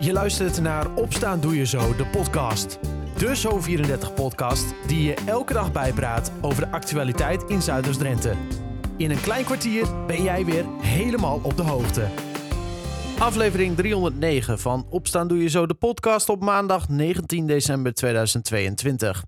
Je luistert naar Opstaan Doe Je Zo, de podcast. De Zo34-podcast die je elke dag bijpraat over de actualiteit in Zuiders-Drenthe. In een klein kwartier ben jij weer helemaal op de hoogte. Aflevering 309 van Opstaan Doe Je Zo, de podcast op maandag 19 december 2022.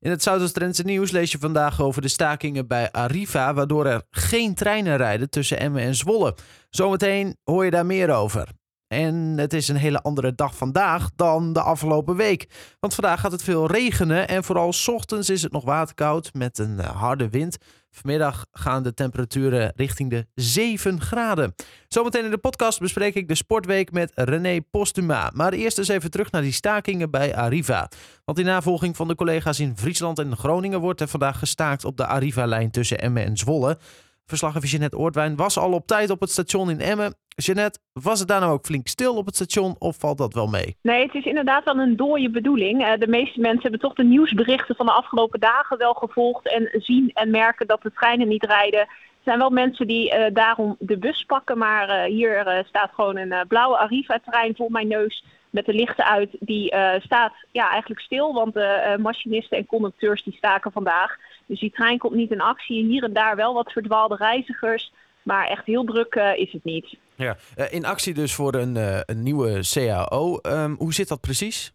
In het Zuiders-Drentse nieuws lees je vandaag over de stakingen bij Arriva, waardoor er geen treinen rijden tussen Emmen en Zwolle. Zometeen hoor je daar meer over. En het is een hele andere dag vandaag dan de afgelopen week. Want vandaag gaat het veel regenen en vooral 's ochtends is het nog waterkoud met een eh, harde wind. Vanmiddag gaan de temperaturen richting de 7 graden. Zometeen in de podcast bespreek ik de sportweek met René Postuma. Maar eerst eens even terug naar die stakingen bij Arriva. Want in navolging van de collega's in Friesland en Groningen wordt er vandaag gestaakt op de Arriva-lijn tussen Emmen en Zwolle. Verslaggever Jeanette Oortwijn was al op tijd op het station in Emmen. Jeanette, was het daar nou ook flink stil op het station of valt dat wel mee? Nee, het is inderdaad wel een dooie bedoeling. Eh, de meeste mensen hebben toch de nieuwsberichten van de afgelopen dagen wel gevolgd en zien en merken dat de treinen niet rijden. Er zijn wel mensen die uh, daarom de bus pakken, maar uh, hier staat gewoon een blauwe Arriva-trein voor mijn neus met de lichten uit. Die staat ja, eigenlijk stil, want de machinisten en conducteurs die staken vandaag. Dus die trein komt niet in actie. Hier en daar wel wat verdwaalde reizigers. Maar echt heel druk uh, is het niet. Ja, uh, in actie dus voor een, uh, een nieuwe CAO. Um, hoe zit dat precies?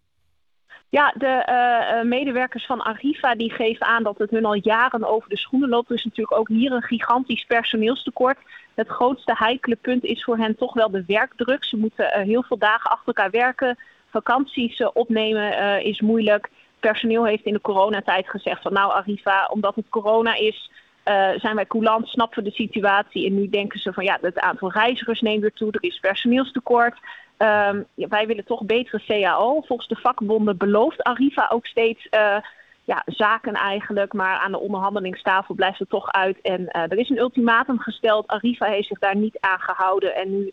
Ja, de medewerkers van Arriva die geven aan dat het hun al jaren over de schoenen loopt. Er is natuurlijk ook hier een gigantisch personeelstekort. Het grootste heikele punt is voor hen toch wel de werkdruk. Ze moeten heel veel dagen achter elkaar werken. Vakanties opnemen is moeilijk personeel heeft in de coronatijd gezegd van nou Arriva, omdat het corona is, uh, zijn wij coulant, snappen we de situatie. En nu denken ze van ja, het aantal reizigers neemt weer toe, er is personeelstekort. Ja, wij willen toch betere CAO. Volgens de vakbonden belooft Arriva ook steeds uh, ja, zaken eigenlijk, maar aan de onderhandelingstafel blijft het toch uit. En uh, er is een ultimatum gesteld. Arriva heeft zich daar niet aan gehouden en nu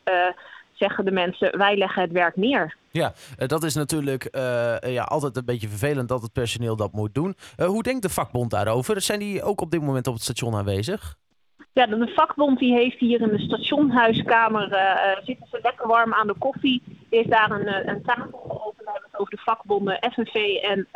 zeggen de mensen wij leggen het werk neer. Ja, dat is natuurlijk uh, ja, altijd een beetje vervelend dat het personeel dat moet doen. Uh, hoe denkt de vakbond daarover? Zijn die ook op dit moment op het station aanwezig? Ja, de vakbond die heeft hier in de stationhuiskamer, uh, zitten ze lekker warm aan de koffie. Die heeft daar een, een tafel geopend. Hebben het over de vakbonden FNV en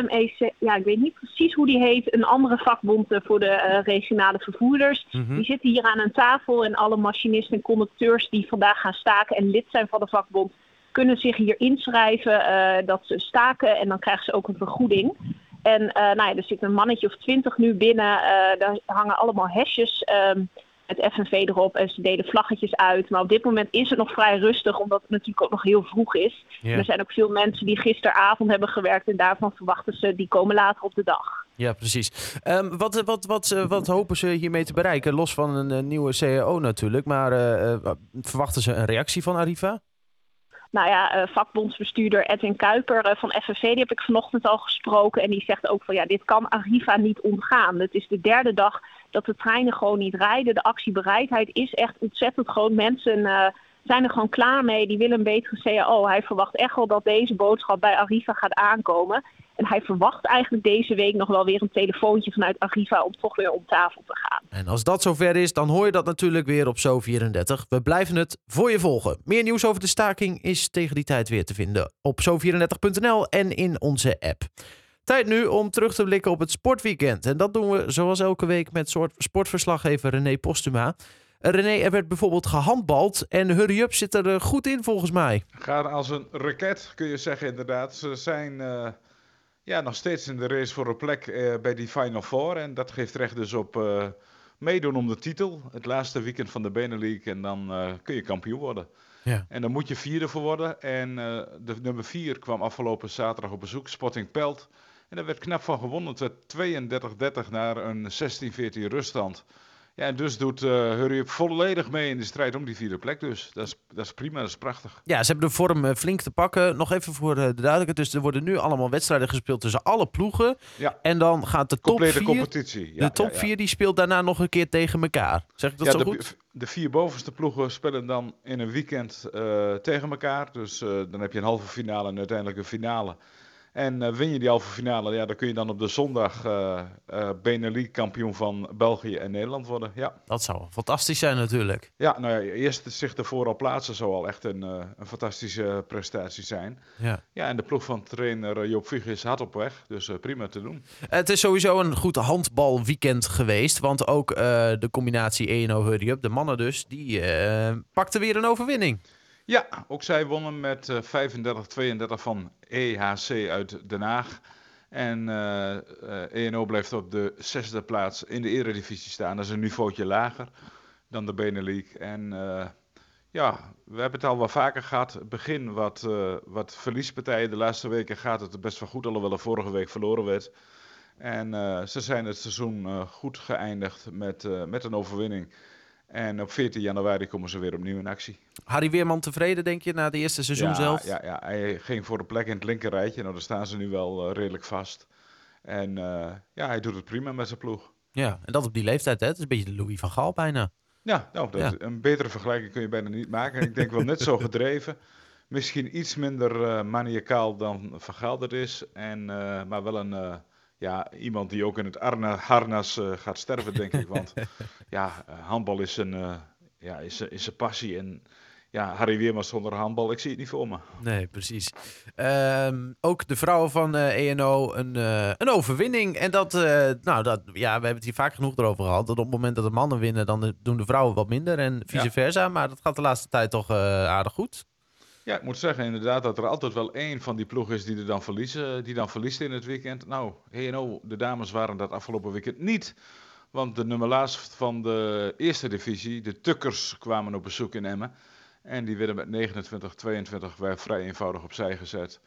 MEC, ja, ik weet niet precies hoe die heet, een andere vakbond voor de uh, regionale vervoerders. Mm -hmm. Die zitten hier aan een tafel en alle machinisten en conducteurs die vandaag gaan staken en lid zijn van de vakbond, kunnen zich hier inschrijven uh, dat ze staken en dan krijgen ze ook een vergoeding. En uh, nou ja, er zit een mannetje of twintig nu binnen, daar hangen allemaal hesjes. Um, met FNV erop en ze deden vlaggetjes uit. Maar op dit moment is het nog vrij rustig, omdat het natuurlijk ook nog heel vroeg is. Yeah. Er zijn ook veel mensen die gisteravond hebben gewerkt en daarvan verwachten ze, die komen later op de dag. Ja, precies. Um, wat, wat, wat, wat hopen ze hiermee te bereiken? Los van een, een nieuwe CAO natuurlijk, maar uh, verwachten ze een reactie van Arriva? Nou ja, uh, vakbondsbestuurder Edwin Kuiper uh, van FNV, die heb ik vanochtend al gesproken. En die zegt ook van ja, dit kan Arriva niet ontgaan. Het is de derde dag dat de treinen gewoon niet rijden. De actiebereidheid is echt ontzettend groot. Mensen uh, zijn er gewoon klaar mee. Die willen een betere CAO. Hij verwacht echt wel dat deze boodschap bij Arriva gaat aankomen. En hij verwacht eigenlijk deze week nog wel weer een telefoontje vanuit Arriva om toch weer om tafel te gaan. En als dat zover is, dan hoor je dat natuurlijk weer op Zo34. We blijven het voor je volgen. Meer nieuws over de staking is tegen die tijd weer te vinden op zo34.nl en in onze app. Tijd nu om terug te blikken op het sportweekend. En dat doen we zoals elke week met sportverslaggever René Postuma. René, er werd bijvoorbeeld gehandbald en Hurry Up zit er goed in volgens mij. Gaat als een raket, kun je zeggen inderdaad. Ze zijn uh, ja, nog steeds in de race voor een plek uh, bij die Final Four. En dat geeft recht dus op uh, meedoen om de titel. Het laatste weekend van de Benelux en dan kun je kampioen worden. Ja. En dan moet je vierde voor worden. En de nummer vier kwam afgelopen zaterdag op bezoek, Sporting Pelt. En daar werd knap van gewonnen. Het werd 32-30 naar een 16-14 ruststand. Ja, en dus doet uh, Hurry volledig mee in de strijd om die vierde plek. Dus dat is, dat is prima, dat is prachtig. Ja, ze hebben de vorm uh, flink te pakken. Nog even voor uh, de duidelijkheid. Dus er worden nu allemaal wedstrijden gespeeld tussen alle ploegen. Ja. En dan gaat de top Complete 4... competitie. Ja, de top 4 ja, die speelt daarna nog een keer tegen elkaar. Zeg ik dat zo de, goed? De vier bovenste ploegen spelen dan in een weekend tegen elkaar. Dus dan heb je een halve finale en uiteindelijk een finale. En uh, win je die halve finale, ja, dan kun je dan op de zondag uh, uh, Benelux kampioen van België en Nederland worden. Ja. Dat zou fantastisch zijn natuurlijk. Ja, nou ja, eerst zich ervoor al plaatsen zou al echt een, een fantastische prestatie zijn. Ja. ja, en de ploeg van trainer Joop Vug is hard op weg, dus prima te doen. Het is sowieso een goed handbalweekend geweest, want ook de combinatie ENO Hurry Up, de mannen dus, die pakten weer een overwinning. Ja, ook zij wonnen met uh, 35-32 van EHC uit Den Haag. En uh, uh, ENO blijft op de zesde plaats in de eredivisie staan. Dat is een niveautje lager dan de Benelux. En ja, we hebben het al wel vaker gehad. Begin wat, wat verliespartijen. De laatste weken gaat het best wel goed, alhoewel er vorige week verloren werd. En ze zijn het seizoen goed geëindigd met, met een overwinning. En op 14 januari komen ze weer opnieuw in actie. Harry Weerman tevreden, denk je, na de eerste seizoen ja, zelf? Ja, ja, hij ging voor de plek in het linkerrijtje. Nou, daar staan ze nu wel uh, redelijk vast. En uh, ja, hij doet het prima met zijn ploeg. Ja, en dat op die leeftijd, hè? Het is een beetje de Louis van Gaal bijna. Ja, nou, dat, ja. een betere vergelijking kun je bijna niet maken. En ik denk wel net zo gedreven. Misschien iets minder uh, maniacaal dan Van Gaal dat is. En, maar wel een ja, iemand die ook in het arna, harnas uh, gaat sterven, denk ik. Want ja, uh, handbal is een, uh, ja, is, is passie. En ja, Harry Weerman zonder handbal, ik zie het niet voor me. Nee, precies. Um, ook de vrouwen van ENO een, een overwinning. En dat, nou, dat, ja, we hebben het hier vaak genoeg erover gehad. Dat op het moment dat de mannen winnen, dan doen de vrouwen wat minder en vice ja. versa. Maar dat gaat de laatste tijd toch aardig goed. Ja, ik moet zeggen inderdaad dat er altijd wel één van die ploegen is die er dan verliezen, die dan verliest in het weekend. Nou, HNO, de dames waren dat afgelopen weekend niet. Want de nummelaars van de eerste divisie, de Tukkers, kwamen op bezoek in Emmen. En die werden met 29-22 vrij eenvoudig opzij gezet.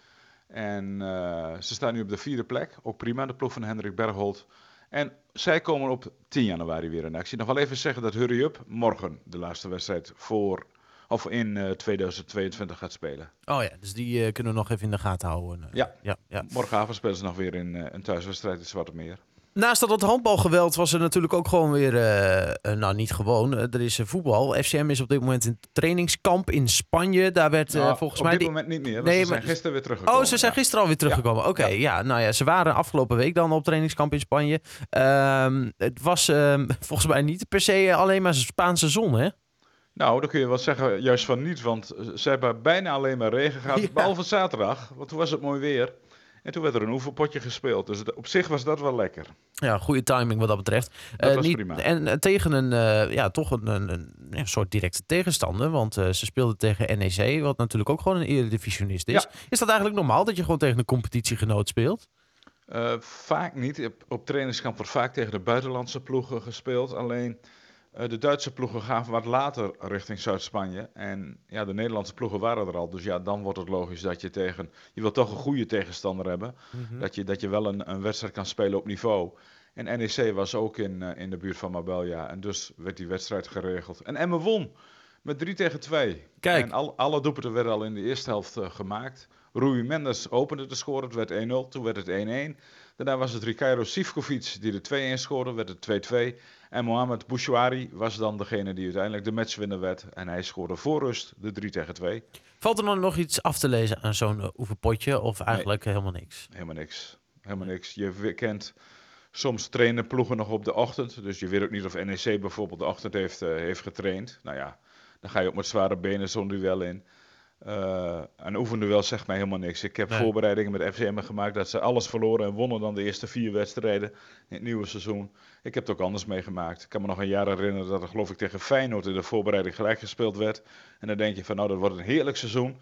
En uh, ze staan nu op de vierde plek, ook prima, de ploeg van Hendrik Bergholt. En zij komen op 10 januari weer in actie. Nog wel even zeggen dat Hurry Up morgen de laatste wedstrijd voor of in uh, 2022 gaat spelen. Oh ja, dus die uh, kunnen we nog even in de gaten houden. Ja, ja, ja. morgenavond spelen ze nog weer in een thuiswedstrijd in Zwarte Meer. Naast dat het handbalgeweld was er natuurlijk ook gewoon weer, uh, nou niet gewoon, er is voetbal. FCM is op dit moment in trainingskamp in Spanje. Daar werd nou, volgens op mij... op dit moment niet meer, nee, ze zijn gisteren weer teruggekomen. Oh, ze zijn gisteren alweer teruggekomen. Ja. Oké, okay, ja. ja. nou ja, ze waren afgelopen week dan op trainingskamp in Spanje. Um, het was um, volgens mij niet per se alleen maar Spaanse zon, hè? Nou, dan kun je wel zeggen, juist van niet, want ze hebben bijna alleen maar regen gehad, ja. behalve zaterdag, want toen was het mooi weer. En toen werd er een oefenpotje gespeeld, dus op zich was dat wel lekker. Ja, goede timing wat dat betreft. Dat uh, was niet, prima. En uh, tegen een, uh, ja, toch een, een, een, soort directe tegenstander, want ze speelden tegen NEC, wat natuurlijk ook gewoon een eredivisionist is. Ja. Is dat eigenlijk normaal, dat je gewoon tegen een competitiegenoot speelt? vaak niet. Op, op trainingskamp wordt vaak tegen de buitenlandse ploegen gespeeld, alleen... Uh, de Duitse ploegen gaan wat later richting Zuid-Spanje. En ja, de Nederlandse ploegen waren er al. Dus ja, dan wordt het logisch dat je tegen. Je wilt toch een goede tegenstander hebben. Mm-hmm. Dat, je, dat je wel een, een wedstrijd kan spelen op niveau. En NEC was ook in, uh, in de buurt van Marbella. En dus werd die wedstrijd geregeld. En Emmen won met 3 tegen 2. Kijk. En al, alle doelpunten werden al in de eerste helft uh, gemaakt. Rui Mendes opende de score. Het werd 1-0. Toen werd het 1-1. Daarna was het Ricardo Sivkovic die de 2-1 scoorde. Werd het 2-2. En Mohamed Bouchouari was dan degene die uiteindelijk de matchwinner werd. En hij scoorde voor rust de 3 tegen 2. Valt er dan nog iets af te lezen aan zo'n uh, oefenpotje? Of eigenlijk nee, helemaal niks? Helemaal niks. Helemaal niks. Je kent... Soms trainen ploegen nog op de ochtend. Dus je weet ook niet of NEC bijvoorbeeld de ochtend heeft, uh, heeft getraind. Nou ja, dan ga je ook met zware benen zo'n duel in. Uh, een oefenduel zegt mij helemaal niks. Ik heb nee. voorbereidingen met FCM gemaakt dat ze alles verloren en wonnen dan de eerste vier wedstrijden in het nieuwe seizoen. Ik heb het ook anders meegemaakt. Ik kan me nog een jaar herinneren dat er geloof ik tegen Feyenoord in de voorbereiding gelijk gespeeld werd. En dan denk je van nou dat wordt een heerlijk seizoen.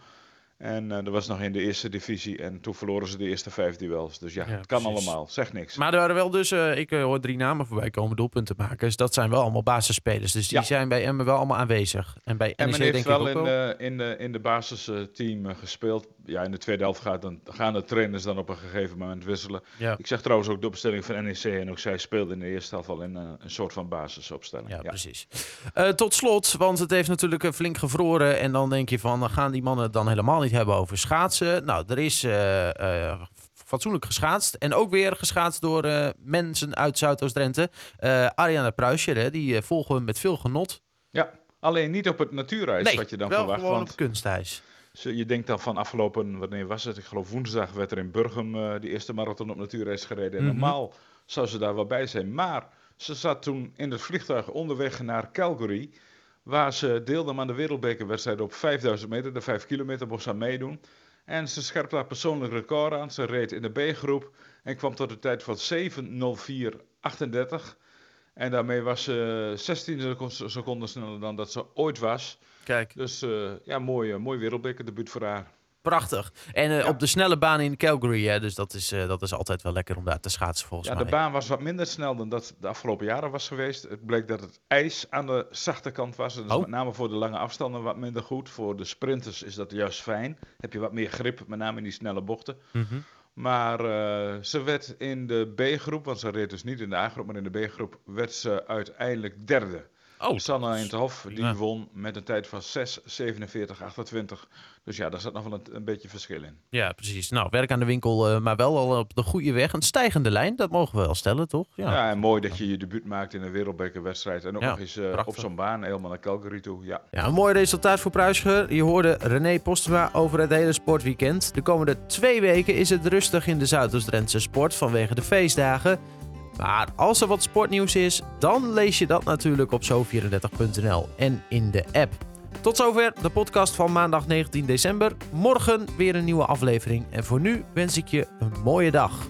En uh, dat was nog in de eerste divisie. En toen verloren ze de eerste vijf duels. Dus ja, ja het kan precies. allemaal. Zeg niks. Maar er waren wel dus, uh, ik uh, hoor drie namen voorbij komen, doelpunten maken. Dus dat zijn wel allemaal basisspelers. Dus die ja. zijn bij Emmen wel allemaal aanwezig. En bij NEC Emmen heeft denk wel in, ook wel. De, in, de, in de basisteam gespeeld. Ja, in de tweede helft gaat dan, gaan de trainers dan op een gegeven moment wisselen. Ja. Ik zeg trouwens ook de opstelling van NEC. En ook zij speelden in de eerste helft al in een, een soort van basisopstelling. Ja, precies. Uh, tot slot, want het heeft natuurlijk flink gevroren. En dan denk je van, gaan die mannen het dan helemaal niet hebben over schaatsen. Nou, er is uh, uh, fatsoenlijk geschaatst. En ook weer geschaatst door uh, mensen uit Zuidoost-Drenthe. Ariana Pruisje, die volgen we met veel genot. Ja, alleen niet op het natuurijs nee, wat je dan wel verwacht. gewoon want op kunstijs. Je denkt dan van afgelopen, wanneer was het? Ik geloof woensdag werd er in Burgum uh, die eerste marathon op natuurreis gereden. En mhm. normaal zou ze daar wel bij zijn. Maar ze zat toen in het vliegtuig onderweg naar Calgary. Waar ze deelde aan de wereldbekerwedstrijd op 5000 meter. De 5 kilometer mocht ze meedoen. En ze scherpte haar persoonlijk record aan. Ze reed in de B-groep en kwam tot een tijd van 7.04.38. En daarmee was ze 16 seconden sneller dan dat ze ooit was. Kijk. Dus uh, ja, mooi, mooi wereldbekerdebuut voor haar. Prachtig. En uh, op de snelle baan in Calgary, hè, dus dat is, uh, dat is altijd wel lekker om daar te schaatsen volgens ja, mij. Ja, de baan was wat minder snel dan dat de afgelopen jaren was geweest. Het bleek dat het ijs aan de zachte kant was. Dus oh. met name voor de lange afstanden wat minder goed. Voor de sprinters is dat juist fijn. Heb je wat meer grip, met name in die snelle bochten. Mm -hmm. Maar uh, ze werd in de B-groep, want ze reed dus niet in de A-groep, maar in de B-groep werd ze uiteindelijk derde. Oh, Sanne Eindhof, die won met een tijd van 6, 47, 28. Dus ja, daar zat nog wel een, een beetje verschil in. Ja, precies. Nou, werk aan de winkel, uh, maar wel al op de goede weg. Een stijgende lijn, dat mogen we wel stellen, toch? Ja, ja en mooi dat je je debuut maakt in een wereldbekerwedstrijd. En ook ja, nog eens uh, op zo'n baan, helemaal naar Calgary toe. Ja. ja, een mooi resultaat voor Pruisger. Je hoorde René Postema over het hele sportweekend. De komende twee weken is het rustig in de Zuidoost-Drentse sport vanwege de feestdagen. Maar als er wat sportnieuws is, dan lees je dat natuurlijk op zo34.nl en in de app. Tot zover de podcast van maandag 19 december. Morgen weer een nieuwe aflevering. En voor nu wens ik je een mooie dag.